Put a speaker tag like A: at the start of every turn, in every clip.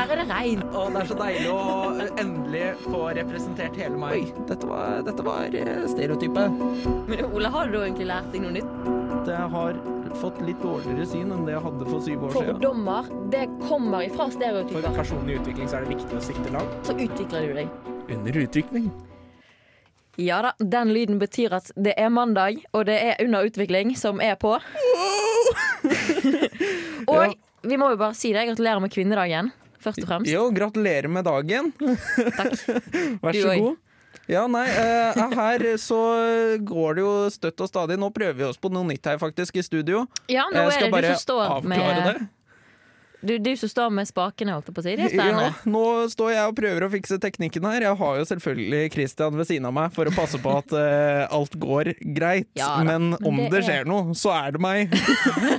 A: her er det regn.
B: Og det er så deilig å eh, endelig få representert hele meg. Oi, dette var, dette var eh, stereotypet.
A: Men Ole, har du egentlig lært deg noe nytt?
B: Jeg har fått litt dårligere syn enn det jeg hadde for syv år siden.
A: Fordommer, det kommer ifra
B: For personlig utvikling så er det viktig å sikte langt.
A: Så utvikler du deg.
B: Under utvikling.
A: Ja da, den lyden betyr at det er mandag, og det er under utvikling som er på. og
B: Ja.
A: vi må jo bare si det, gratulerer med kvinnedagen, først og fremst.
B: Jo, gratulerer med dagen.
A: Takk.
B: Vær så god. Ja, nei, uh, her så går det jo støtt og stadig. Nå prøver vi oss på noe nytt her faktisk i studio.
A: Ja, nå
B: Jeg
A: er det du som står med
B: det.
A: Du, du som står med spakene, holdt jeg på å si. Det er
B: Ja, nå står jeg og prøver å fikse teknikken her. Jeg har jo selvfølgelig Christian ved siden av meg for å passe på at uh, alt går greit.
A: Ja
B: men om
A: det
B: det,
A: er-
B: skjer noe, så er det meg.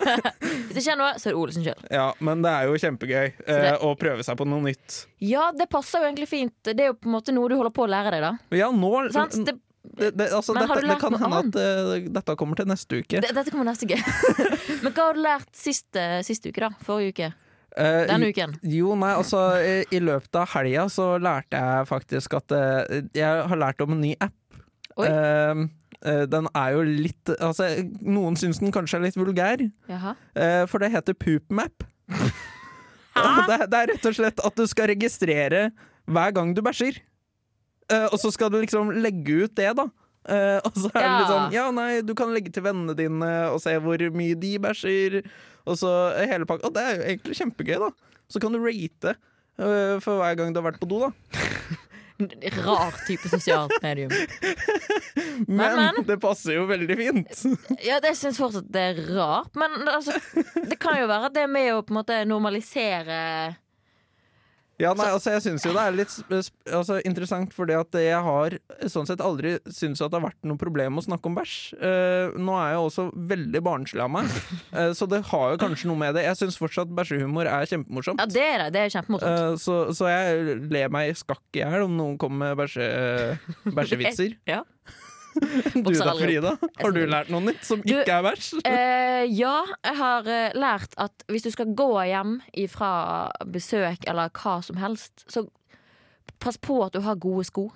A: Hvis det skjer noe, så er det Olesen sjøl.
B: Ja, Men det er jo kjempegøy
A: uh,
B: å prøve seg på noe nytt.
A: Ja, det passer jo egentlig fint. Det er jo på en måte noe du holder på å lære deg, da.
B: Ja, nå
A: Sant? Det,
B: det, det, altså, dette, det kan hende at uh, dette kommer til neste uke.
A: det, dette kommer neste uke. Men hva har du lært siste, eh, sist uke, da? Forrige uke?
B: Eh,
A: Den uken?
B: Jo, nei, altså i, I løpet av helga så lærte jeg faktisk at uh, Jeg har lært om en ny app. Eh, den er jo litt altså, Noen syns den kanskje er litt vulgær,
A: Jaha.
B: for det heter PoopMap. Det, det er rett og slett at du skal registrere hver gang du bæsjer. Og så skal du liksom legge ut det, da. Og så er det litt sånn Ja, nei, du kan legge til vennene dine og se hvor mye de bæsjer. Og så hele pakka. Og det er jo egentlig kjempegøy, da. Så kan du rate uh, for hver gang du har vært på do, da.
A: Rar type sosialt medium.
B: Men,
A: men.
B: det passer jo veldig fint.
A: Ja, det syns fortsatt det er rart, men altså, det kan jo være at det er med å på en måte normalisere
B: Ja, nei, altså Jeg syns jo det er litt altså, interessant, fordi at jeg har sånn sett aldri syntes at det har vært noe problem å snakke om bæsj. Uh, nå er jeg også veldig barnslig av meg, uh, så det har jo kanskje noe med det. Jeg syns fortsatt bæsjehumor er kjempemorsomt.
A: Ja, det er det. Er kjempemorsomt.
B: Uh, så, så jeg ler meg skakk i hjel om noen kommer med bæsje, bæsjevitser.
A: Ja.
B: Du da, Frida? Har du lært noe nytt som
A: Du-
B: ikke er verst?
A: Eh, ja, jeg har eh, lært at hvis du skal gå hjem fra besøk eller hva som helst, så pass på at du har gode sko.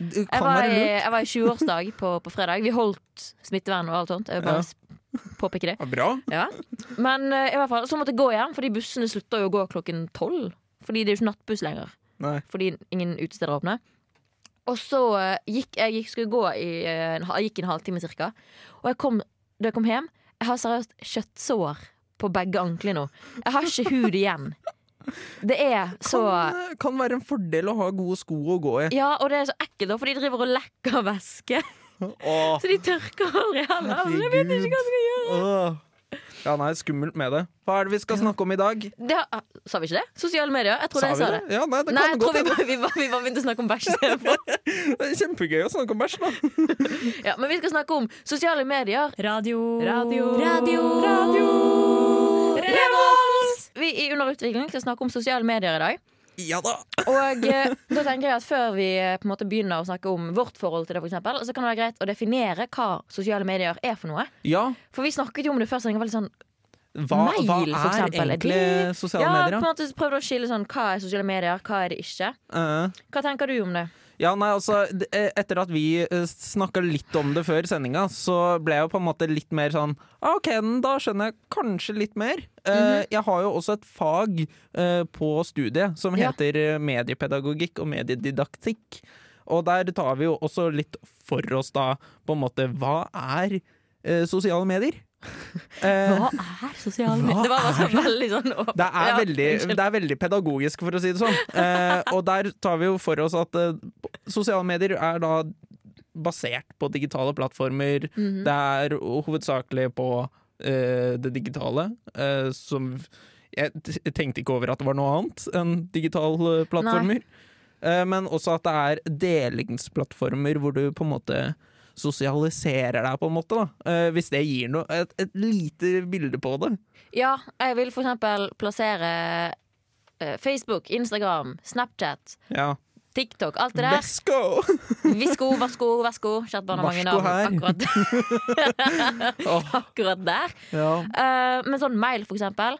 A: Jeg var, i, jeg var i 20-årsdag på, på fredag. Vi holdt smittevern og alt sånt. Jeg vil bare
B: Ja.
A: s- påpeke det.
B: Bra.
A: Ja. Men eh, i hvert fall, så måtte jeg gå hjem, fordi bussene slutter jo å gå klokken tolv. Fordi det er jo ikke nattbuss lenger.
B: Nei.
A: Fordi ingen utesteder åpner. Og så eh, gikk jeg gikk, skulle gå i eh, en, gikk en halvtime cirka. Og jeg kom, da jeg kom hjem, jeg har seriøst kjøttsår på begge anklene nå. Jeg har ikke hud igjen. Det er så
B: Kan, kan være en fordel å ha gode sko å gå i.
A: Ja, og det er så ekkelt, for de driver og lekker væske.
B: Åh,
A: Så de tørker aldri heller. Jeg vet ikke hva jeg skal gjøre.
B: Åh. Ja, nei, skummelt med det. Hva er det vi skal snakke om i dag?
A: Det sa vi ikke det? Sosiale medier? Jeg tror
B: Sa
A: jeg sa
B: det?
A: det.
B: Ja, nei, det
A: Nei,
B: kan
A: jeg
B: godt
A: tror vi, bare- vi, vi bare begynte å snakke om bæsj istedenfor.
B: Det er kjempegøy å snakke om bæsj, da.
A: Ja, men vi skal snakke om sosiale medier.
C: Radio.
A: Radio.
C: Radio.
A: Revolt! Vi i Under utvikling skal snakke om sosiale medier i dag.
B: Ja da.
A: Og eh, da tenker jeg at Før vi eh, på en måte begynner å snakke om vårt forhold til det, for eksempel, så kan det være greit å definere hva sosiale medier er for noe.
B: Ja,
A: For vi snakket jo om det før, så jeg var litt sånn
B: hva, hva
A: Mail, for
B: er
A: eksempel,
B: egentlig
A: sosiale
B: sosiale
A: Ja, på en måte prøvde å skille sånn hva er sosiale medier, hva er det ikke.
B: Uh.
A: Hva tenker du om det?
B: Ja, nei, altså eh, Etter at vi snakka litt om det før sendinga, så ble jeg jo på en måte litt mer sånn ah, OK, da skjønner jeg kanskje litt mer. Mm
A: -hmm.
B: jeg har jo også et fag eh, på studiet som heter ja. mediepedagogikk og mediedidaktikk. Og der tar vi jo også litt for oss da på en måte Hva er eh, sosiale medier? Eh,
A: Hva er sosiale medier? Det var
B: altså
A: veldig sånn åpent.
B: Det er,
A: Ja,
B: veldig, det er veldig pedagogisk, for å si det sånn. Eh, og der tar vi jo for oss at eh, sosiale medier er da basert på digitale plattformer.
A: Mhm.
B: Det er hovedsakelig på uh, det digitale, uh, som Jeg tenkte ikke over at det var noe annet enn digitale plattformer. Uh, men også at det er delingsplattformer hvor du på en måte sosialiserer deg, på en måte. da Eh, Hvis det gir noe, et, et lite bilde på det.
A: Ja, jeg vil for eksempel plassere eh, Facebook, Instagram, Snapchat,
B: Ja.
A: TikTok, alt det der.
B: Vesko!
A: Visko, Vasko, Vasko. Kjært barn har mange navn akkurat, akkurat der.
B: ja.
A: Eh, men sånn mail, for eksempel.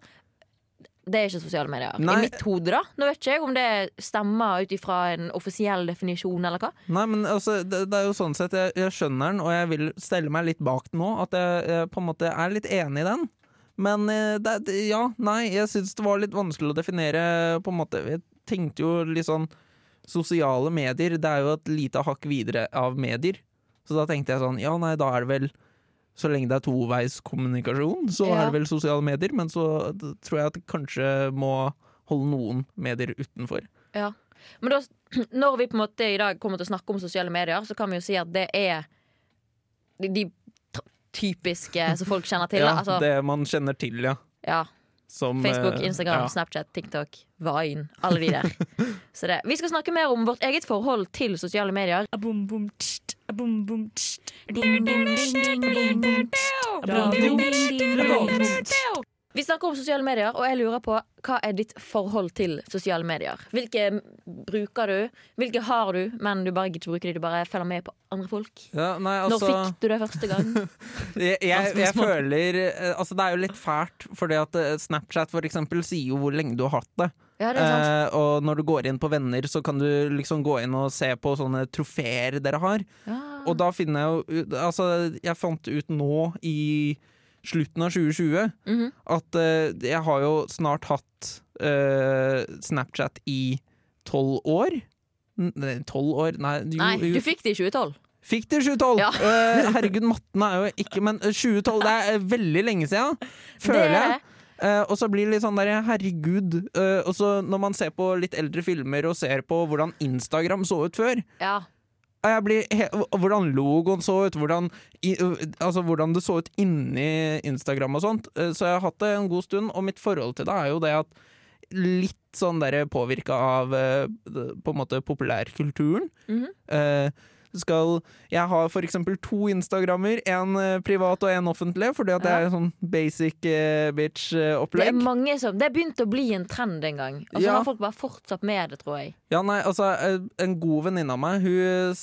A: Det er ikke sosiale medier.
B: Nei.
A: I mitt hode, da. Nå vet ikke jeg om det stemmer ut ifra en offisiell definisjon, eller hva.
B: Nei, men altså, det, det er jo sånn sett jeg, jeg skjønner den, og jeg vil stelle meg litt bak den nå. At jeg, jeg på en måte er litt enig i den. Men eh, det, det, ja, nei, jeg syns det var litt vanskelig å definere på en måte Jeg tenkte jo litt sånn Sosiale medier, det er jo et lite hakk videre av medier. Så da tenkte jeg sånn, ja nei, da er det vel Så lenge det er toveiskommunikasjon, så
A: Ja.
B: er det vel sosiale medier. Men så tror jeg at det kanskje må holde noen medier utenfor.
A: Ja. Men da, når vi på en måte i dag kommer til å snakke om sosiale medier, så kan vi jo si at det er de, de typiske som folk kjenner til.
B: Ja,
A: altså,
B: det man kjenner til, ja.
A: ja.
B: Som,
A: Facebook,
B: eh,
A: Instagram,
B: ja.
A: Snapchat, TikTok, Vine. Alle de der. Så det. Vi skal snakke mer om vårt eget forhold til sosiale medier.
C: Boom, boom, tst, boom, boom, tst.
A: Vi snakker om sosiale medier, og jeg lurer på hva er ditt forhold til sosiale medier? Hvilke bruker du? Hvilke har du, men du bare gidder ikke bruke de, du bare følger med på andre folk?
B: Ja, nei,
A: Når
B: altså,
A: fikk du det første gang?
B: jeg, jeg, jeg føler eh, Altså, det er jo litt fælt, fordi at eh, Snapchat for eksempel sier jo hvor lenge du har hatt det.
A: Ja.
B: Eh, og når du går inn på venner, så kan du liksom gå inn og se på sånne trofeer dere har.
A: Ja.
B: Og da finner jeg jo Altså, jeg fant ut nå i slutten av 2020
A: Mhm.
B: at eh, jeg har jo snart hatt eh, Snapchat i tolv år. Tolv år? Nei, jo,
A: Nei, du fikk det i 2012.
B: Fikk det i 2012!
A: Ja.
B: Eh, herregud, matten er jo ikke Men eh, 2012, det er eh, veldig lenge siden, føler
A: Det
B: jeg. Eh, og så blir det litt sånn der, herregud. Uh, og så når man ser på litt eldre filmer og ser på hvordan Instagram så ut før
A: Ja.
B: Hvordan logoen så ut, hvordan, i, uh, altså, hvordan det så ut inni Instagram og sånt. Eh, så jeg har hatt det en god stund, og mitt forhold til det er jo det at litt sånn påvirka av på en måte populærkulturen.
A: Mhm.
B: Eh, skal, jeg har for eksempel to Instagrammer, en eh, privat og en offentlig, fordi at det er sånn basic bitch opplegg
A: Det er mange som Det begynte å bli en trend en gang, og så
B: Ja.
A: har folk bare fortsatt med det, tror jeg.
B: Ja, nei, altså eh, En god venninne av meg Hun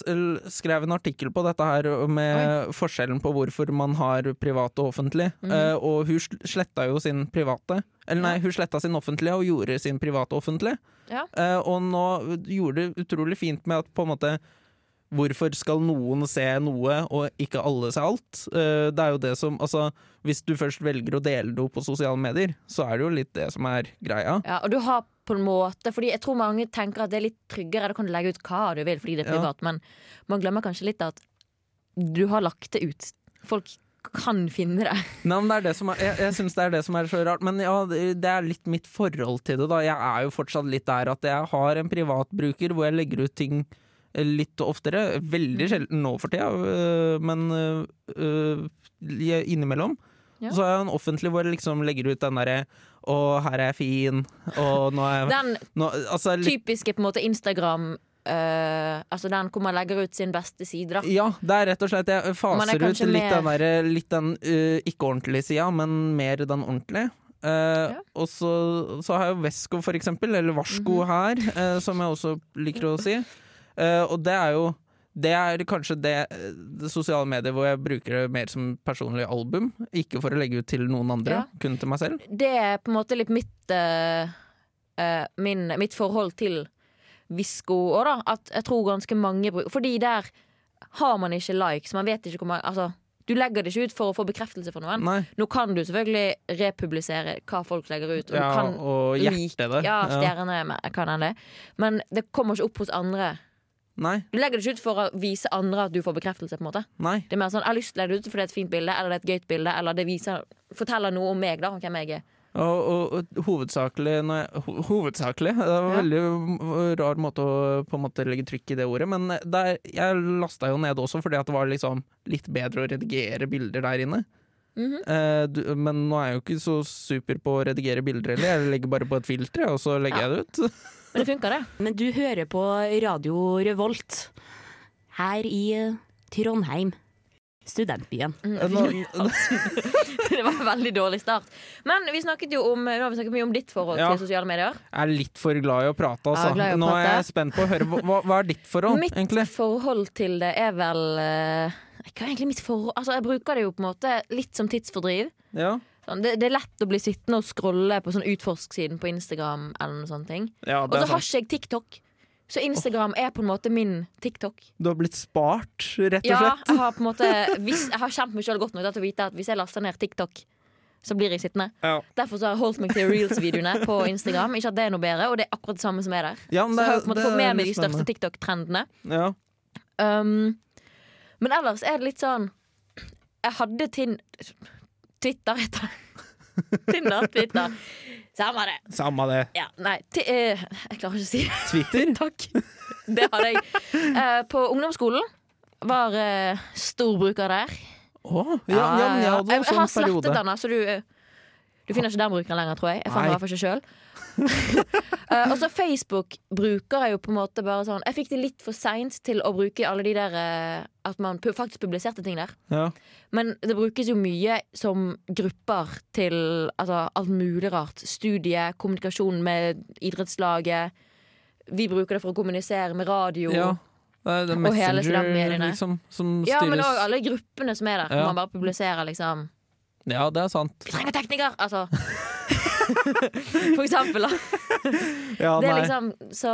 B: skrev en artikkel på dette her med forskjellen på hvorfor man har privat og offentlig.
A: mm.
B: uh, og hun sletta jo sin private. Eller nei, hun sletta sin offentlige og gjorde sin private offentlig.
A: Ja.
B: Uh, og nå gjorde det utrolig fint med at på en måte Hvorfor skal noen se noe, og ikke alle se alt? Eh, det er jo det som Altså, hvis du først velger å dele det opp på sosiale medier, så er det jo litt det som er greia.
A: Ja, og du har på en måte Fordi jeg tror mange tenker at det er litt tryggere, da kan du legge ut hva du vil fordi det er
B: Ja.
A: privat, men man glemmer kanskje litt at du har lagt det ut. Folk kan finne det.
B: Nei, men det er det som er, jeg jeg syns det er det som er så rart. Men ja, det er litt mitt forhold til det, da. Jeg er jo fortsatt litt der at jeg har en privatbruker hvor jeg legger ut ting litt oftere.
A: Mm.
B: Veldig sjelden nå for tida, øh, men øh, øh, innimellom.
A: Ja.
B: Så er det en offentlig hvor jeg liksom legger ut den derre Å, her er jeg fin, og nå er jeg
A: Den
B: nå, Altså
A: typiske på en måte Instagram Uh, Altså den hvor man legger ut sin beste side, da.
B: Ja, det er rett og slett Jeg
A: er
B: faser ut litt
A: mer-
B: den, der, litt den uh, ikke-ordentlige sida, men mer den ordentlige. Uh,
A: Ja.
B: Og så, så har jeg Vesko, for eksempel, eller Varsko
A: Mhm.
B: her, eh, som jeg også liker å si. Eh, og det er jo det er kanskje det, det sosiale mediet hvor jeg bruker det mer som personlig album. Ikke for å legge ut til noen andre,
A: Ja.
B: kun til meg selv.
A: Det er på en måte litt mitt uh, uh, min, Mitt forhold til Visko òg, da. At jeg tror ganske mange bruker Fordi der har man ikke likes. Man vet ikke hvor mange Altså, du legger det ikke ut for å få bekreftelse fra noen.
B: Nei.
A: Nå kan du selvfølgelig republisere hva folk legger ut. Og
B: Ja, og hjerte det.
A: Ja, stjerner ja. kan hende. Men det kommer ikke opp hos andre.
B: Nei.
A: Du legger det ikke ut for å vise andre at du får bekreftelse. på en måte
B: Nei.
A: Det er mer sånn, Jeg har lyst til å legge det ut fordi det er et fint bilde eller det er et gøyt bilde. Eller det viser, forteller noe om meg, da, om hvem jeg er.
B: Og, og, og hovedsakelig jeg, ho, Hovedsakelig? Det var en veldig mm, rar måte å på en måte legge trykk i det ordet. Men der, jeg lasta jo ned også fordi det var liksom litt bedre å redigere bilder der inne.
A: Mhm.
B: Eh, du, men nå er jeg jo ikke så super på å redigere bilder heller. Jeg legger bare på et filter, og så legger
A: Ja.
B: jeg det ut.
A: Men det funker, det.
C: Men du hører på Radio Revolt her i eh, Trondheim. Studentbyen.
A: Mm, det var en veldig dårlig start. Men vi snakket jo om, nå har vi snakket mye om ditt forhold
B: Ja.
A: til sosiale medier.
B: jeg er litt for glad i å prate, altså.
A: Ja, å
B: Nå er jeg spent på å høre. Hva, hva er ditt forhold,
A: Mitt
B: egentlig?
A: forhold til det er vel eh, Hva er egentlig mitt forhold Altså, jeg bruker det jo på en måte litt som tidsfordriv.
B: Ja.
A: Sånn, det, det er lett å bli sittende og scrolle på sånn utforsk-siden på Instagram. eller noen sånne ting
B: Ja,
A: Og så har ikke jeg TikTok. Så Instagram er på en måte min TikTok.
B: Du har blitt spart, rett og slett?
A: Ja, jeg har på en måte hvis, Jeg har kjent meg selv godt nok til å vite at hvis jeg laster ned TikTok, så blir jeg sittende.
B: Ja.
A: Derfor så har jeg holdt meg til reels-videoene på Instagram. Ikke at det er noe bedre, og det er akkurat det samme som er der.
B: Ja, men
A: Så jeg har på en måte fått med meg de største. TikTok-trendene.
B: Ja.
A: Um, men ellers er det litt sånn Jeg hadde tin Twitter, heter det. Tinder, Twitter. Samme det.
B: Samme det.
A: Ja, nei, eh, jeg klarer ikke å si det.
B: Twitter?
A: Takk. Det hadde jeg. Eh, på ungdomsskolen var uh, storbruker der.
B: Å, ja, ja, ja, ja,
A: jeg, jeg har
B: sånn
A: slettet den, så du, eh, du finner ikke den brukeren lenger, tror jeg. Jeg fant den i hvert fall ikke sjøl. og så Facebook bruker jeg jo på en måte bare sånn Jeg fikk det litt for seint til å bruke alle de der uh, At man pu- faktisk publiserte ting der.
B: Ja.
A: Men det brukes jo mye som grupper til altså, alt mulig rart. Studie, kommunikasjon med idrettslaget. Vi bruker det for å kommunisere med radio.
B: ja. Det er det
A: Og hele studentmediene.
B: liksom, som
A: Ja, men òg alle gruppene som er der.
B: Ja.
A: Man bare publiserer liksom
B: Ja, det er sant.
A: Vi trenger tekniker! Altså. For eksempel, da.
B: Ja,
A: Det er
B: nei.
A: liksom Så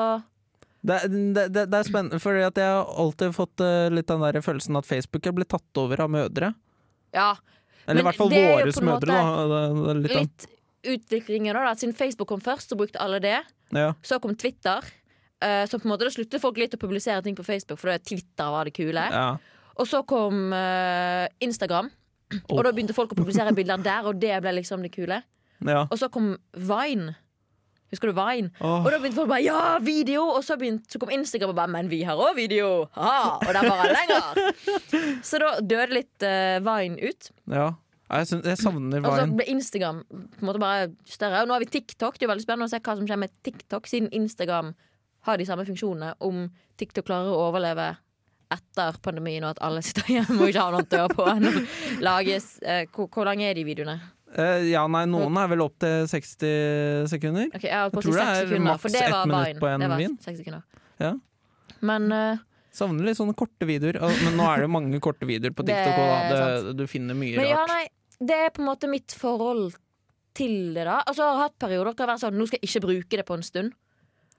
B: Det, det, det, det er spennende, for jeg har alltid fått eh, litt den der følelsen at Facebook er blitt tatt over av mødre.
A: Ja.
B: Eller i hvert fall
A: en
B: mødre, da. Litt
A: Litt utviklingen da. Siden Facebook kom først, så brukte alle det.
B: ja.
A: Så kom Twitter. eh, så på en måte da sluttet folk litt å publisere ting på Facebook, for Twitter var det kule.
B: ja.
A: Og så kom eh, Instagram. Og da begynte folk å publisere bilder der, og det ble liksom det kule.
B: ja.
A: Og så kom Vine. Husker du Vine?
B: Oh.
A: Og da begynte folk bare ja, video! Og så, begynte, så kom Instagram og bare men vi har òg video! Ha! Og den var lenger. Så da døde litt uh, Vine ut.
B: ja. Jeg, synes, jeg savner
A: Og så ble Instagram på en måte bare større. Og nå har vi TikTok. Det er veldig spennende å se hva som skjer med TikTok, siden Instagram har de samme funksjonene. Om TikTok klarer å overleve etter pandemien og at alle sitter hjemme og ikke har noe å gjøre på. Lages, eh, hvor, hvor lange er de videoene?
B: Eh, ja, nei, noen er vel opp til 60 sekunder.
A: Okay, jeg
B: Jeg tror det er
A: sekunder,
B: maks ett minutt på en vin. Ja.
A: Men eh,
B: Savner litt sånne korte videoer. Men nå er det mange korte videoer på TikTok. Og. Det, du finner mye
A: Men ja,
B: rart.
A: nei, det er på en måte mitt forhold til det, da. Altså, jeg har hatt perioder hvor jeg har vært sånn Nå skal jeg ikke bruke det på en stund.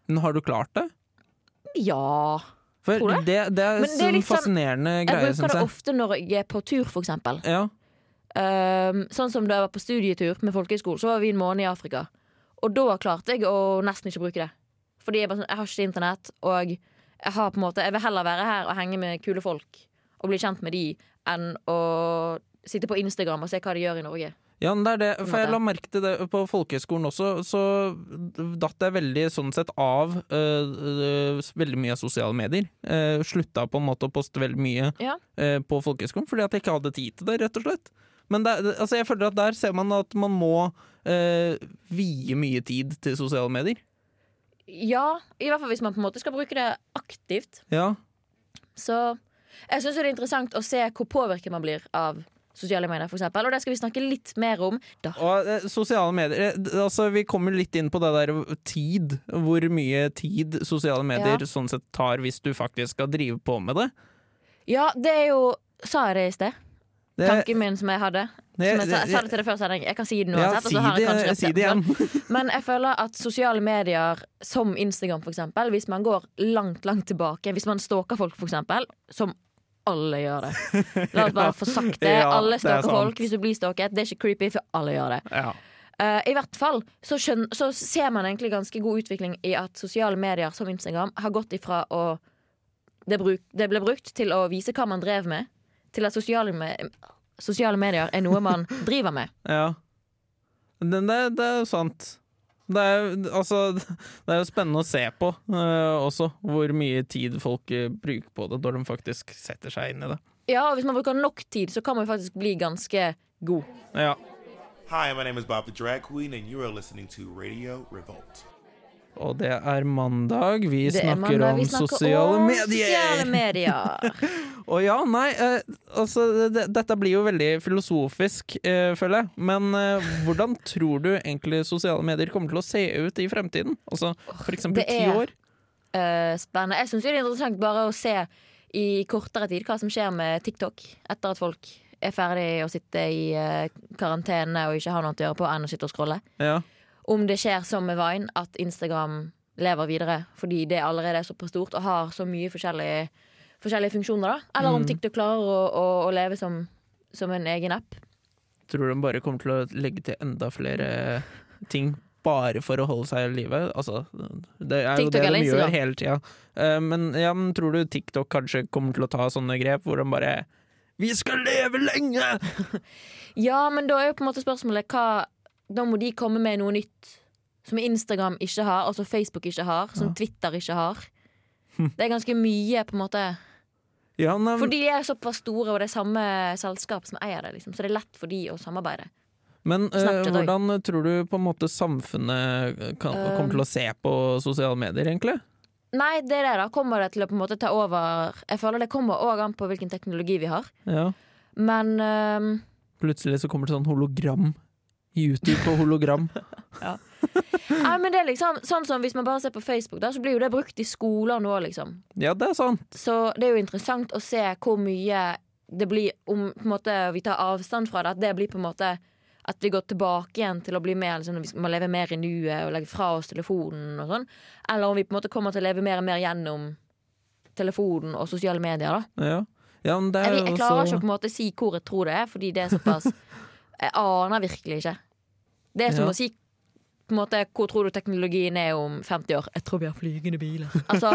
B: Men har du klart det?
A: Ja.
B: For
A: Tror du?
B: det, det er
A: Men det er
B: sånn
A: sånn-
B: fascinerende
A: Jeg
B: greie,
A: bruker det
B: jeg.
A: ofte når jeg er på tur, for eksempel.
B: Ja.
A: Um, sånn som da jeg var på studietur med folkehøyskolen, så var vi en måned i Afrika. Og da klarte jeg å nesten ikke bruke det. Fordi jeg, bare sånn, jeg har ikke internett, og jeg, har på en måte, jeg vil heller være her og henge med kule folk og bli kjent med de, enn å sitte på Instagram og se hva de gjør i Norge.
B: Ja, men det er det. For jeg la merke til det på folkehøyskolen også, så datt jeg veldig sånn sett av øh, øh, veldig mye av sosiale medier. Uh, slutta på en måte å poste veldig mye
A: Ja.
B: øh, på folkehøyskolen, fordi at jeg ikke hadde tid til det, rett og slett. Men det, er- altså jeg føler at der ser man at man må øh, vie mye tid til sosiale medier.
A: Ja, i hvert fall hvis man på en måte skal bruke det aktivt.
B: Ja.
A: Så jeg syns det er interessant å se hvor påvirket man blir av sosiale medier, eksempel. Og det skal vi snakke litt mer om da.
B: Og eh, sosiale medier eh, Altså Vi kommer litt inn på det der tid. Hvor mye tid sosiale medier
A: Ja.
B: sånn sett tar hvis du faktisk skal drive på med det.
A: Ja, det er jo Sa jeg det i sted?
B: det
A: Tanken min som jeg hadde. Som jeg, sa, jeg sa det til deg før sending. Jeg kan si det nå uansett. Ja,
B: si det, si det igjen.
A: Men jeg føler at sosiale medier som Instagram, for eksempel, hvis man går langt, langt tilbake, hvis man stalker folk, for eksempel, som alle gjør det. La oss bare få sagt det.
B: Ja,
A: alle
B: er
A: stalker folk hvis du blir stalket. Det er ikke creepy, for alle gjør det.
B: Ja.
A: Uh, I hvert fall så, skjønner, så ser man egentlig ganske god utvikling i at sosiale medier som Instagram har gått ifra å det, bruk, det ble brukt til å vise hva man drev med, til at sosiale, sosiale medier er noe man driver med.
B: ja. Det, det, det er sant. Det er, altså, det er jo spennende å se på uh, også, hvor mye tid folk eh, bruker på det når de faktisk setter seg inn i det.
A: Ja, og Hvis man bruker nok tid, så kan man faktisk bli ganske god.
B: Ja.
D: Hi, my name is Bob the Drag Queen, and you are listening to Radio Revolt.
B: Og det er mandag. Vi
A: Det er
B: snakker
A: mandag,
B: om
A: vi snakker
B: sosiale
A: om
B: medier!
A: Sosiale medier.
B: Og ja, nei, eh, altså det, Dette blir jo veldig filosofisk, eh, føler jeg. Men eh, hvordan tror du egentlig sosiale medier kommer til å se ut i fremtiden? Altså
A: det
B: ti år?
A: Eh, spennende. Jeg syns det er interessant bare å se i kortere tid hva som skjer med TikTok etter at folk er ferdig å sitte i uh, karantene og ikke har noe å gjøre på enn å sitte og scrolle.
B: Ja.
A: Om det skjer som med Vine, at Instagram lever videre fordi det allerede er såpass stort og har så mye forskjellige, forskjellige funksjoner, da. Eller om
B: Mm.
A: TikTok klarer å, å, å leve som, som en egen app.
B: Tror de bare kommer til å legge til enda flere ting bare for å holde seg i live? Altså, det er jo det de gjør
A: Instagram?
B: hele tida. Eh, men, ja, men tror du TikTok kanskje kommer til å ta sånne grep hvor de bare Vi skal leve lenge!
A: Ja, men da er jo på en måte spørsmålet hva Da må de komme med noe nytt som Instagram ikke har, altså Facebook ikke har, som. Twitter ikke har. Det er ganske mye, på en måte.
B: Ja, nei,
A: For de er såpass store, og det er samme selskap som eier det, liksom. Så det er lett for de å samarbeide.
B: men eh, hvordan tror du på en måte samfunnet kan,
A: Um.
B: kommer til å se på sosiale medier, egentlig?
A: Nei, det er det, da. Kommer det til å på en måte ta over Jeg føler det kommer òg an på hvilken teknologi vi har.
B: Ja.
A: Men øhm,
B: Plutselig så kommer det sånn hologram. YouTube på hologram.
A: Nei, men det er liksom sånn som Hvis man bare ser på Facebook, da, så blir jo det brukt i skoler nå, liksom.
B: Ja, det er sant.
A: Så det er jo interessant å se hvor mye det blir om måte, vi tar avstand fra det. At det blir på en måte at vi går tilbake igjen til å bli mer liksom, Vi må leve mer i nuet og legge fra oss telefonen og sånn. Eller om vi på en måte kommer til å leve mer og mer gjennom telefonen og sosiale medier. da
B: Ja. ja
A: Jeg, jeg klarer
B: også-
A: ikke å på en måte si hvor jeg tror det er, fordi det er såpass Jeg aner virkelig ikke. Det er som
B: Ja.
A: å si på en måte, hvor tror du teknologien er om 50 år? Jeg tror vi har flygende biler. Altså,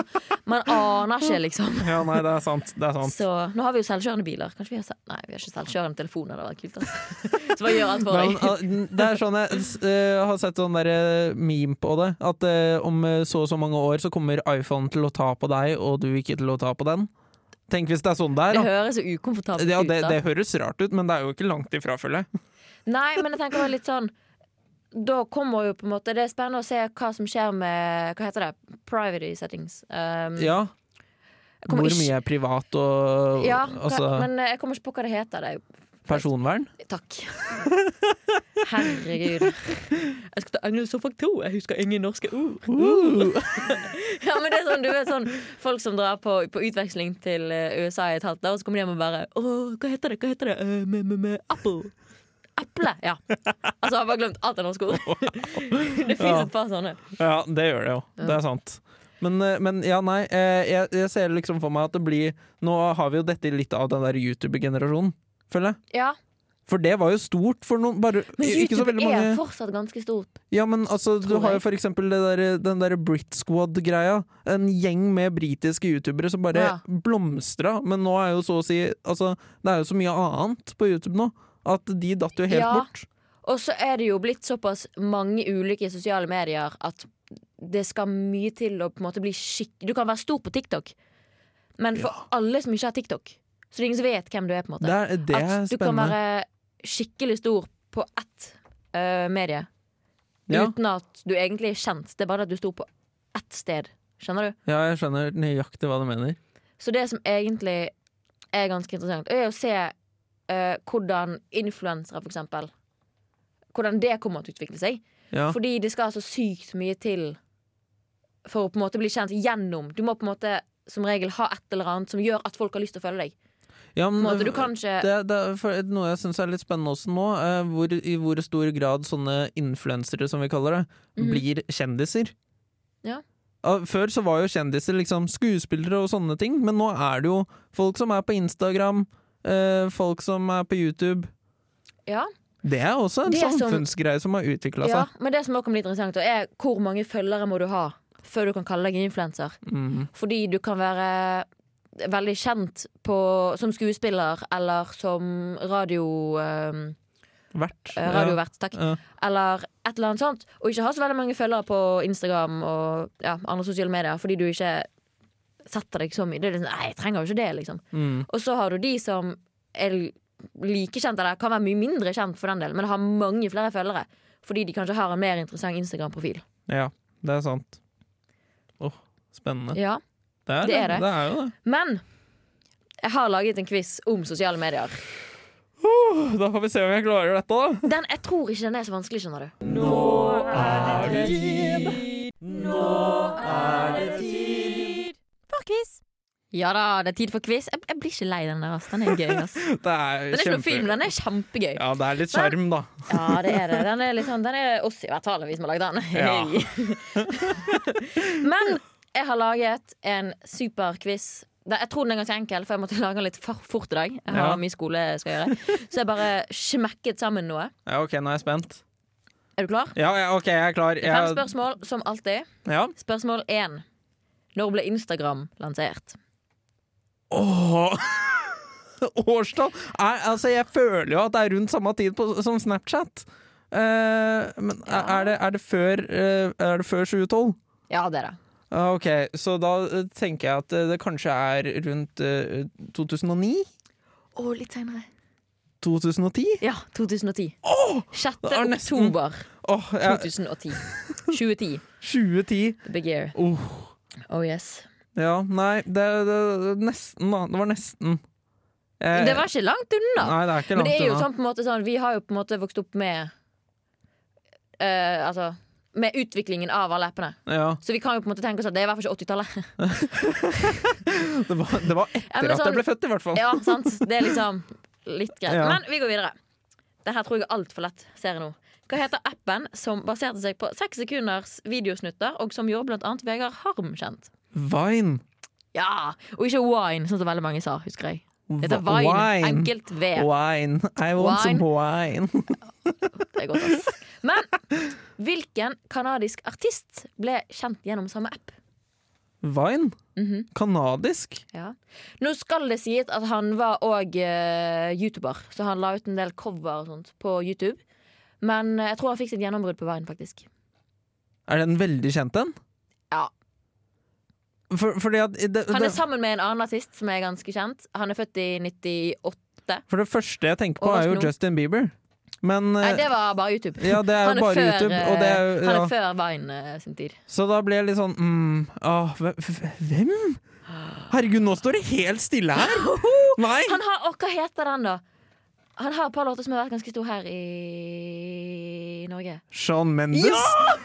A: Man aner ikke, liksom.
B: Ja, nei, det er sant. Det er sant.
A: Så nå har vi jo selvkjørende biler. Kanskje vi har. Nei, vi har ikke selvkjørende telefoner. Det hadde vært kult. Altså. Så bare gjør alt for deg.
B: det er sånn jeg eh, har sett sånn der eh, meme på det. At eh, om så og så mange år så kommer iPhone til å ta på deg, og du ikke til å ta på den. Tenk hvis det er sånn det er.
A: Det høres så ukomfortabelt
B: Ja,
A: ut.
B: det,
A: da.
B: det høres rart ut, men det er jo ikke langt ifra, føler jeg.
A: Nei, men jeg tenker litt sånn Da kommer jo på en måte Det er spennende å se hva som skjer med Hva heter det? Privacy settings. Um,
B: Ja. Hvor
A: ikke-
B: mye er privat og
A: Ja,
B: altså,
A: men jeg kommer ikke på hva det heter. Det er jo
B: personvern?
A: Takk. Herregud. Jeg skal ta engelsk 2. Jeg husker ingen norske ord.
B: Uh.
A: Ja, men det er sånn, du vet sånn Folk som drar på, på utveksling til eh, USA i et halvt år, og så kommer de hjem og bare Åh, hva heter det? Hva heter det? Uh, med, med, med Apple. Eple. Ja. Altså, jeg har glemt alt av norske ord. det fins et par sånne.
B: Ja, det gjør det jo. Det er sant. Men, eh, men ja, nei. eh, Jeg, jeg ser liksom for meg at det blir Nå har vi jo dette litt av den der YouTube-generasjonen, føler jeg.
A: Ja,
B: For det var jo stort for noen bare,
A: Men YouTube er
B: mange
A: fortsatt ganske stort.
B: Ja, men altså, du har jo for eksempel det der, den derre Brit Squad-greia. En gjeng med britiske youtubere som bare
A: Ja.
B: blomstra. Men nå er jo så å si Altså, det er jo så mye annet på YouTube nå at de datt jo helt
A: Ja.
B: bort.
A: Og så er det jo blitt såpass mange ulike sosiale medier at det skal mye til å på en måte bli skikk... Du kan være stor på TikTok, men for alle som ikke har TikTok, så det er ingen som vet hvem du er. på en måte
B: Det er, det er
A: At du kan være skikkelig stor på ett uh, medie
B: Ja.
A: uten at du egentlig er kjent. Det er bare at du sto på ett sted. Skjønner du?
B: ja, jeg skjønner nøyaktig hva du mener.
A: Så det som egentlig er ganske interessant, er å se øh, hvordan influensere, for eksempel Hvordan det kommer til å utvikle seg.
B: Ja.
A: Fordi det skal så sykt mye til for å på en måte bli kjent gjennom. Du må på en måte som regel ha et eller annet som gjør at folk har lyst til å følge deg.
B: Ja, men, det, det er noe jeg syns er litt spennende også nå, eh, hvor, i hvor stor grad sånne influensere, som vi kaller det,
A: Mhm.
B: blir kjendiser.
A: Ja.
B: Før så var jo kjendiser liksom skuespillere og sånne ting, men nå er det jo folk som er på Instagram, eh, folk som er på YouTube.
A: Ja,
B: Det er også en
A: Det
B: samfunnsgreie som har utvikla
A: ja,
B: seg.
A: men det som også kan bli interessant, da, er hvor mange følgere må du ha før du kan kalle deg en influenser.
B: Mm.
A: Fordi du kan være veldig kjent på, som skuespiller eller som radio, eh,
B: Vært.
A: radiovert. Takk.
B: Ja.
A: eller et eller annet sånt, og ikke ha så veldig mange følgere på Instagram og ja, andre sosiale medier fordi du ikke setter deg så mye. Det er liksom, nei, jeg trenger jo ikke det, liksom.
B: Mm.
A: Og så har du de som er like kjent, eller kan være mye mindre kjent for den del, men har mange flere følgere. Fordi de kanskje har en mer interessant Instagram-profil.
B: ja, det er sant. Åh, spennende.
A: Ja.
B: Det er
A: det er det.
B: Det er jo det.
A: Men jeg har laget en quiz om sosiale medier.
B: Da får vi se om jeg klarer dette, da.
A: Den, jeg tror ikke den er så vanskelig, skjønner du.
C: Nå er det tid. Nå er det quiz.
A: Ja da, det er tid for quiz. Jeg, jeg blir ikke lei den der. ass. Den er gøy. ass. Den
B: Det er,
A: er ikke noen film, den er kjempegøy.
B: Ja, det er litt sjarm, da.
A: Ja, det er det. Den er, litt sånn, den er oss i hvert fall, vi som har lagd den.
B: Ja.
A: Men jeg har laget en superquiz. Jeg tror den er ganske enkel, for jeg måtte lage den litt fort i dag. Jeg har
B: Ja.
A: mye skole jeg skal gjøre Så jeg bare smekket sammen noe.
B: Ja, OK, nå er jeg spent.
A: Er du klar?
B: Ja, ja OK, jeg er klar.
A: Er Fem spørsmål, som alltid.
B: ja.
A: Spørsmål én. Når ble Instagram lansert?
B: Åh. Årstall? Er, altså, jeg føler jo at det er rundt samme tid på, som Snapchat. Uh, men
A: Ja.
B: er, det, er, det før, uh, er det før 2012?
A: Ja, det er det.
B: Ah, OK, så da eh, tenker jeg at det kanskje er rundt eh, 2009?
A: Å, litt seinere.
B: 2010?
A: Ja, 2010.
B: Oh,
A: 6.
B: er nesten-
A: oktober
B: oh, jeg,
A: 2010. 2010.
B: 2010.
A: The big year.
B: Oh.
A: Oh yes.
B: Ja, nei, det, det, Nesten, da. Det var nesten. Eh,
A: Det var ikke langt unna.
B: Nei, det er ikke langt Men
A: det er jo
B: unna.
A: sånn på en måte sånn Vi har jo på en måte vokst opp med Uh, Altså med utviklingen av alle appene.
B: Ja,
A: Så vi kan jo på en måte tenke oss at det er i hvert fall ikke 80-tallet.
B: det var, det var etter
A: Ja, sånn,
B: at
A: sånn-
B: jeg ble født, i hvert fall.
A: Ja, sant? Det er liksom litt greit.
B: Ja.
A: Men vi går videre. Det her tror jeg er altfor lett, ser jeg nå. Hva heter appen som baserte seg på seks sekunders videosnutter, og som gjorde blant annet Vegard Harm kjent?
B: Vine.
A: Ja, Og ikke Wine, sånn som veldig mange sa, husker jeg. Det heter
B: wine.
A: wine. Enkelt V.
B: Wine. I want
A: Wine.
B: some wine.
A: Det er godt, ass. Men hvilken kanadisk artist ble kjent gjennom samme app?
B: Vine?
A: Mhm.
B: Kanadisk?
A: Ja. Nå skal det sies at han var òg YouTuber, så han la ut en del cover og sånt på YouTube. Men eh, jeg tror han fikk sitt gjennombrudd på Vine, faktisk.
B: Er den veldig kjent, den?
A: Ja.
B: For, fordi at det,
A: Han er sammen med en annen artist som er ganske kjent. Han er født i 98.
B: for det første jeg tenker på, er jo Justin Bieber. Men
A: Nei,
B: eh,
A: det var bare YouTube.
B: Ja, det er jo bare
A: før,
B: YouTube. Det er,
A: eh, han er før Vine eh, sin tid.
B: Så da blir jeg litt sånn mm, åh, hve- Hvem? Herregud, nå står det helt stille her! Nei!
A: Han har, og Hva heter den, da? Han har et par låter som har vært ganske stor her i Norge.
B: Sean Mendes.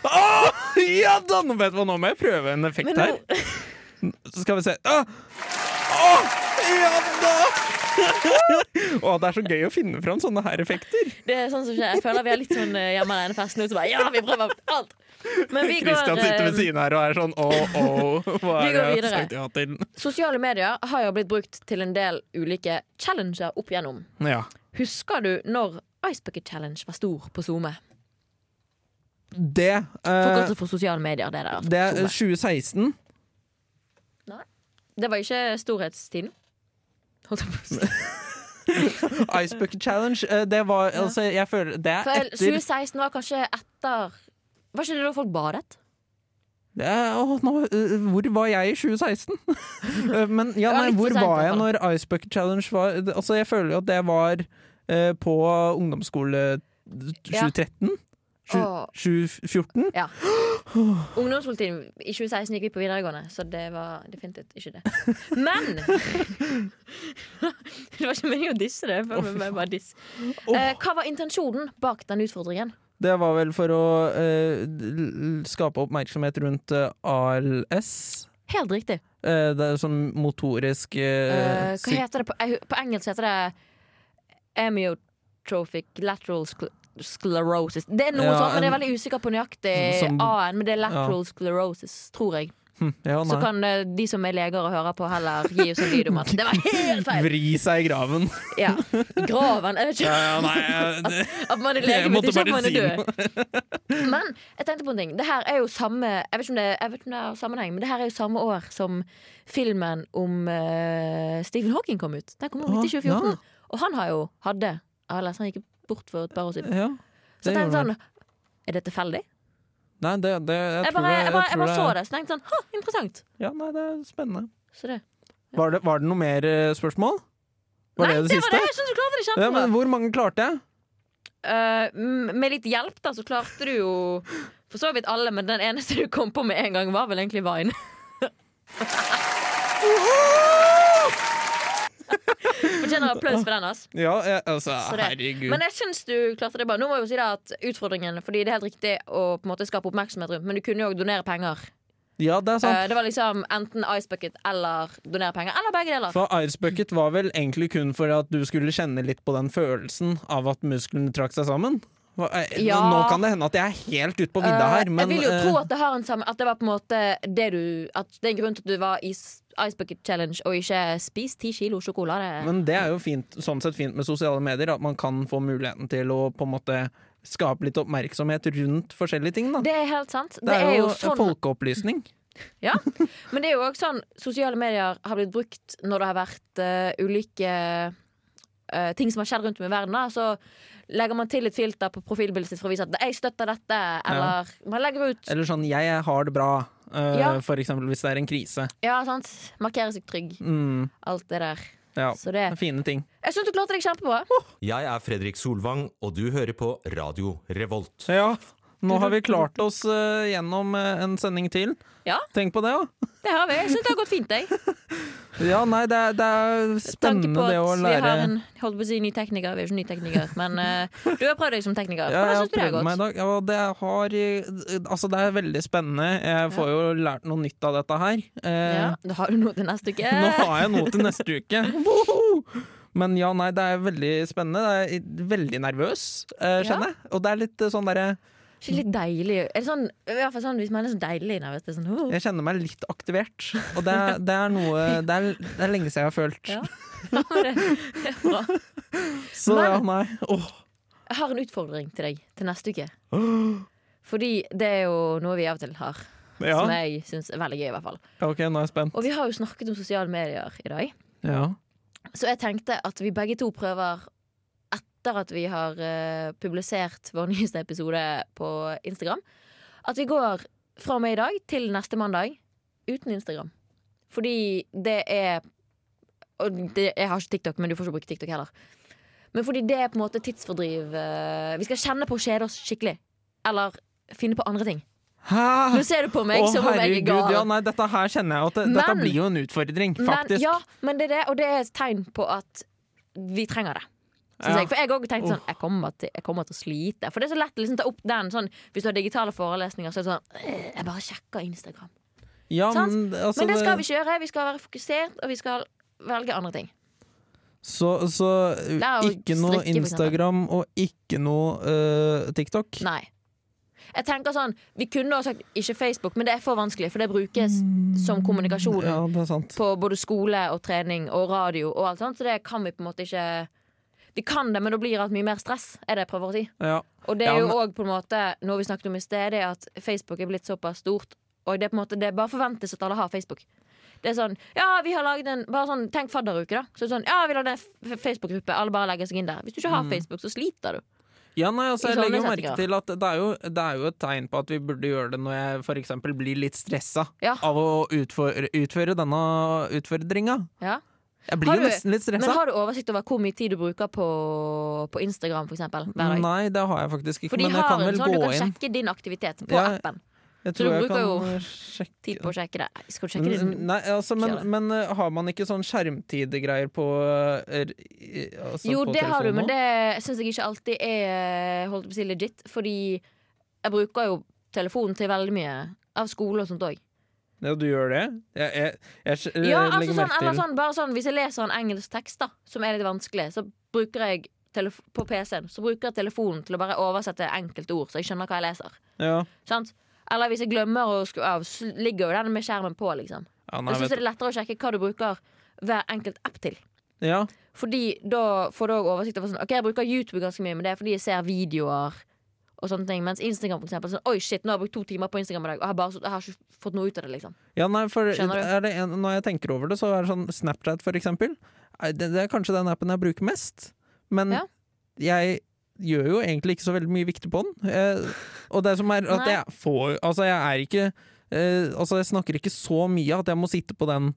B: Åh, ja da! Nå vet hva, nå må jeg prøve en effekt
A: nå...
B: her. Så skal vi se. Åh, Åh, ja da! Åh, det er så gøy å finne fram sånne her effekter.
A: det er sånn som skjer. Jeg føler vi er litt sånn eh, hjemme alene-fest nå. Så bare, ja, vi prøver alt! Men vi går
B: Christian sitter ved
A: eh,
B: siden her og er sånn åh, åh, hva
A: Vi
B: er det jeg har sagt ja til?
A: Sosiale medier har jo blitt brukt til en del ulike challenger opp igjennom.
B: Ja.
A: Husker du når Ice Bucket Challenge var stor på SoMe?
B: Det, eh,
A: godt for sosiale medier. Det, der, altså,
B: det er 2016.
A: det var ikke storhetstiden. Holdt jeg på å si.
B: Ice Bucket Challenge. eh, Det var altså, Jeg føler Det er
A: For
B: etter
A: 2016 var kanskje etter Var ikke det da folk badet?
B: det er, nå, eh, Hvor var jeg i 2016? Eh, Men ja, nei, hvor var jeg når Ice Bucket Challenge var Altså, jeg føler jo at det var eh, på ungdomsskole 2013? Sju-
A: Åh.
B: 2014?
A: Ja. Ungdomspolitien i 2016 gikk vi på videregående, så det var definitivt ikke det. Men Det var ikke meningen å disse det. For meg bare diss. Eh, hva var intensjonen bak den utfordringen?
B: Det var vel for å eh, skape oppmerksomhet rundt eh, ALS.
A: Helt riktig.
B: Eh, det er sånn motorisk eh,
A: Eh, hva heter det på, på engelsk? heter det amyotrophic lateral sclerosis. Det er noe
B: Ja,
A: sånt, men jeg er veldig usikker på nøyaktig
B: Som-
A: A-en. Men det er lateral sclerosis, tror jeg.
B: Hm, ja,
A: Så kan eh, de som er leger og hører på, heller gi oss en lyd om at det var helt feil.
B: Vri seg i graven.
A: Ja. Graven. Jeg vet ikke
B: Ja, ja, nei, det,
A: at man er lege, vet ikke at man er død. Men jeg tenkte på en ting. Det her er jo samme Jeg vet ikke om det, ikke om det er sammenheng, men det her er jo samme år som filmen om uh, Stephen Hawking kom ut. Den kom ut i 2014.
B: ja.
A: Og han har jo hadde ALS. Han gikk bort for et par år siden.
B: ja,
A: Så tenkte
B: jeg
A: sånn Er det tilfeldig?
B: Nei, det, det, jeg,
A: Jeg bare,
B: jeg,
A: jeg bare, jeg bare så det, så tenkte sånn Ha, interessant.
B: Ja, nei, det er spennende.
A: Så det.
B: Var det, var det noe mer eh, spørsmål? Var
A: Nei,
B: det det siste?
A: var det. Jeg synes du klarte det
B: Ja,
A: kjempebra.
B: men hvor mange klarte jeg?
A: Uh, med litt hjelp da, så klarte du jo for så vidt alle, men den eneste du kom på med en gang, var vel egentlig Vine. Fortjener applaus for den. ass
B: Ja, altså, herregud.
A: Men jeg syns du klarte det bra. Nå må jeg jo si det at utfordringen Fordi det er helt riktig å på en måte skape oppmerksomhet rundt, men du kunne jo òg donere penger.
B: Ja, det er sant.
A: Uh, det var liksom enten Ice Bucket eller donere penger, eller begge deler.
B: For Ice Bucket var vel egentlig kun for at du skulle kjenne litt på den følelsen av at musklene trakk seg sammen? Eh,
A: Ja.
B: Nå kan det hende at jeg er helt ute på vidda
A: Eh,
B: her, men
A: jeg vil jo
B: eh,
A: tro at det har en sammen At det var på en måte det du At det er en grunn til at du var i Ice Bucket Challenge og ikke spist ti kilo sjokolade.
B: Men det er jo fint, sånn sett fint med sosiale medier, at man kan få muligheten til å på en måte skape litt oppmerksomhet rundt forskjellige ting. Da.
A: det er helt sant.
B: Det er jo
A: sånn
B: folkeopplysning.
A: Ja, men det er jo også sånn Sosiale medier har blitt brukt når det har vært uh, ulike uh, ting som har skjedd rundt om i verden. Da. Så legger man til et filter på profilbildet sitt for å vise at 'jeg støtter dette', eller man legger ut
B: Eller sånn 'jeg har det bra', uh,
A: Ja.
B: for eksempel hvis det er en krise.
A: Ja, sant. Markere seg trygg.
B: Mm,
A: Alt det der.
B: ja,
A: Så det
B: fine ting.
A: Jeg syns du klarte deg kjempebra.
E: Jeg er Fredrik Solvang, og du hører på Radio Revolt.
B: Ja, nå har vi klart oss eh, gjennom eh, en sending til.
A: Ja.
B: Tenk på det, ja.
A: Det har vi. Jeg syns det har gått fint, jeg.
B: Ja, nei, det er, det er spennende det å
A: at vi har en holdt på å si ny tekniker. Vi er jo ikke ny tekniker, men uh, du har prøvd deg som tekniker. Hvordan
B: ja,
A: syns du det har
B: prøvd meg i
A: gått?
B: dag. Ja, det, har, altså, det er veldig spennende. Jeg får jo lært noe nytt av dette her. Uh,
A: Ja, Da har du noe til neste uke.
B: Nå har jeg noe til neste uke. Woho! Men ja, nei, det er veldig spennende. Jeg er veldig nervøs, eh, kjenner jeg. Og det er litt sånn derre
A: Ikke litt deilig? Er det sånn, i hvert fall sånn hvis man er så deilig nervøs? Er sånn, oh.
B: Jeg kjenner meg litt aktivert. Og det, det er noe det er, det er lenge siden jeg har følt.
A: Ja. Ja, det det er bra.
B: Så
A: Men-
B: ja, nei. Oh.
A: Jeg har en utfordring til deg til neste uke. Fordi det er jo noe vi av og til har,
B: Ja.
A: som jeg syns er veldig gøy. i hvert fall
B: OK, nå er jeg spent.
A: Og vi har jo snakket om sosiale medier i dag.
B: Ja.
A: Så jeg tenkte at vi begge to prøver, etter at vi har uh, publisert vår nyeste episode på Instagram, at vi går fra og med i dag til neste mandag uten Instagram. Fordi det er Og det, jeg har ikke TikTok, men du får ikke bruke TikTok heller. Men fordi det er på en måte tidsfordriv Uh, Vi skal kjenne på å kjede oss skikkelig. Eller finne på andre ting.
B: Hæ?
A: Nå ser du på meg
B: Å,
A: som om jeg er gal.
B: ja, nei, dette her kjenner jeg at det, Dette blir jo en utfordring,
A: Men, ja, men det er det, og det er et tegn på at vi trenger det.
B: Ja.
A: jeg. For jeg òg tenkte sånn jeg kommer, til, jeg kommer til å slite. For det er så lett å liksom ta opp den sånn Hvis du har digitale forelesninger, så er det sånn «Øh, Jeg bare sjekker Instagram.
B: Ja, men, altså,
A: Men det skal vi ikke gjøre. Vi skal være fokusert, og vi skal velge andre ting.
B: Så, så ikke noe
A: strikke.
B: Instagram og ikke noe uh, TikTok?
A: Nei. Jeg tenker sånn Vi kunne også sagt ikke Facebook, men det er for vanskelig, for det brukes som kommunikasjon
B: Ja,
A: på både skole og trening og radio og alt sånt, så det kan vi på en måte ikke Vi kan det, men da blir det mye mer stress, er det jeg prøver å si.
B: Ja.
A: Og det er jo òg på en måte noe vi snakket om i sted, det er at Facebook er blitt såpass stort. Og det er på en måte Det bare forventes at alle har Facebook. Det er sånn Ja, vi har laget en Bare sånn Tenk fadderuke, da. Så det er sånn Ja, vi lagde en Facebook-gruppe. Alle bare legger seg inn der. Hvis du ikke har
B: Mm.
A: Facebook, så sliter du.
B: Ja, nei, altså, jeg legger merke til at det er, jo, det er jo et tegn på at vi burde gjøre det når jeg eksempel blir litt stressa
A: Ja.
B: av å utføre, utføre denne utfordringa.
A: Ja.
B: Jeg blir jo nesten litt stressa.
A: Men har du oversikt over hvor mye tid du bruker på, på Instagram, for eksempel?
B: Nei, det har jeg faktisk ikke.
A: For de
B: Men jeg
A: har
B: kan vel
A: sånn du kan
B: inn.
A: sjekke din aktivitet på
B: Ja,
A: appen.
B: Jeg
A: så du bruker
B: kan
A: jo
B: sjekke
A: Tid på å sjekke det. Skal du sjekke det?
B: Nei, altså, men, men uh, har man ikke sånn skjermtidgreier på uh, altså
A: Jo,
B: på
A: det har du, men det syns jeg ikke alltid er holdt på å si legit. Fordi jeg bruker jo telefonen til veldig mye av skole og sånt òg.
B: Ja, du gjør det? Jeg, jeg, jeg, jeg,
A: Ja, altså
B: legger
A: sånn, eller sånn, bare sånn, hvis jeg leser en engelsk tekst, da, som er litt vanskelig, så bruker jeg på PC-en Så bruker jeg telefonen til å bare oversette enkelte ord, så jeg skjønner hva jeg leser.
B: ja.
A: Sant? Eller hvis jeg glemmer å skru av, så ligger jo den med skjermen på, liksom.
B: Ja, nei,
A: Jeg syns det er lettere å sjekke hva du bruker hver enkelt app til.
B: ja.
A: Fordi da får du òg oversikt over sånn Ok, jeg bruker YouTube ganske mye, men det er fordi jeg ser videoer og sånne ting. Mens Instagram, for eksempel, sånn Oi, shit, nå har jeg brukt to timer på Instagram i dag, og har bare, jeg har ikke fått noe ut av det, liksom.
B: ja, nei, for det en, når jeg tenker over det, så er det sånn Snapchat, for eksempel. Det, det er kanskje den appen jeg bruker mest. Men
A: Ja.
B: jeg gjør jo egentlig ikke så veldig mye viktig på den. Eh, og det som er at
A: Nei.
B: jeg får Altså, jeg er ikke eh, Altså, jeg snakker ikke så mye at jeg må sitte på den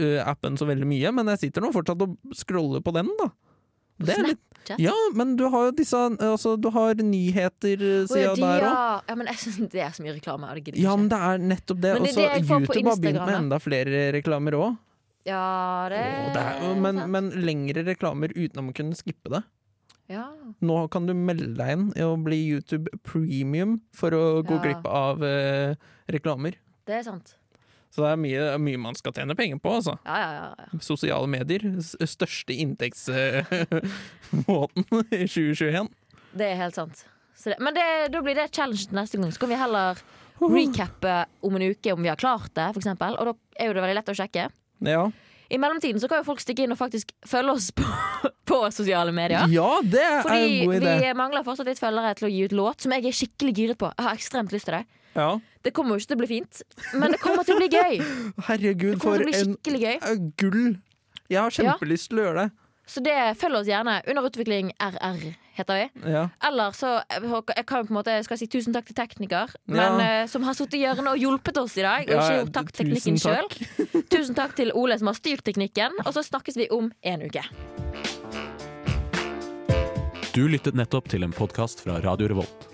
B: uh, appen så veldig mye, men jeg sitter nå fortsatt og scroller på den, da. Det er litt? Ja, men du har jo disse Altså, du har
A: nyheter sida
B: nyheter-sida
A: de,
B: der òg.
A: ja. ja, men jeg syns det er så mye reklame. det
B: Ja, men det er nettopp det. Og
A: er
B: så YouTube har begynt med enda flere reklamer òg.
A: Ja, det,
B: Men,
A: sant.
B: men lengre reklamer uten å kunne skippe det.
A: ja.
B: Nå kan du melde deg inn i å bli YouTube premium for å gå
A: Ja.
B: glipp av eh, reklamer
A: Det er sant.
B: Så det er mye, mye man skal tjene penger på, altså.
A: Ja, ja, ja, ja.
B: Sosiale medier. Største inntektsmåten i 2021.
A: Det er helt sant. Så det, men det, da blir det challenge neste gang. Så kan vi heller recappe om en uke om vi har klart det, eksempel. Og da er jo det veldig lett å sjekke.
B: Ja.
A: I mellomtiden så kan jo folk stikke inn og faktisk følge oss på, på sosiale medier.
B: ja, det er
A: Fordi
B: en god idé.
A: vi mangler fortsatt litt følgere til å gi ut låt, som jeg er skikkelig giret på. Jeg har ekstremt lyst til det.
B: Ja.
A: Det kommer jo ikke til å bli fint, men det kommer til å bli gøy.
B: Herregud, for
A: kommer til å bli
B: en
A: skikkelig gøy.
B: gull! Jeg har kjempelyst til å gjøre det.
A: Så det følger oss gjerne. Under utvikling RR heter vi.
B: Ja.
A: Eller så Jeg kan på en måte skal si tusen takk til tekniker,
B: Ja.
A: men, eh, som har sittet i hjørnet og hjulpet oss i dag. Og
B: Ja,
A: ikke gjort takk
B: teknikken
A: sjøl. Tusen takk til Ole som har styrt teknikken. Og så snakkes vi om en uke.
F: Du lyttet nettopp til en podkast fra Radio Revolt.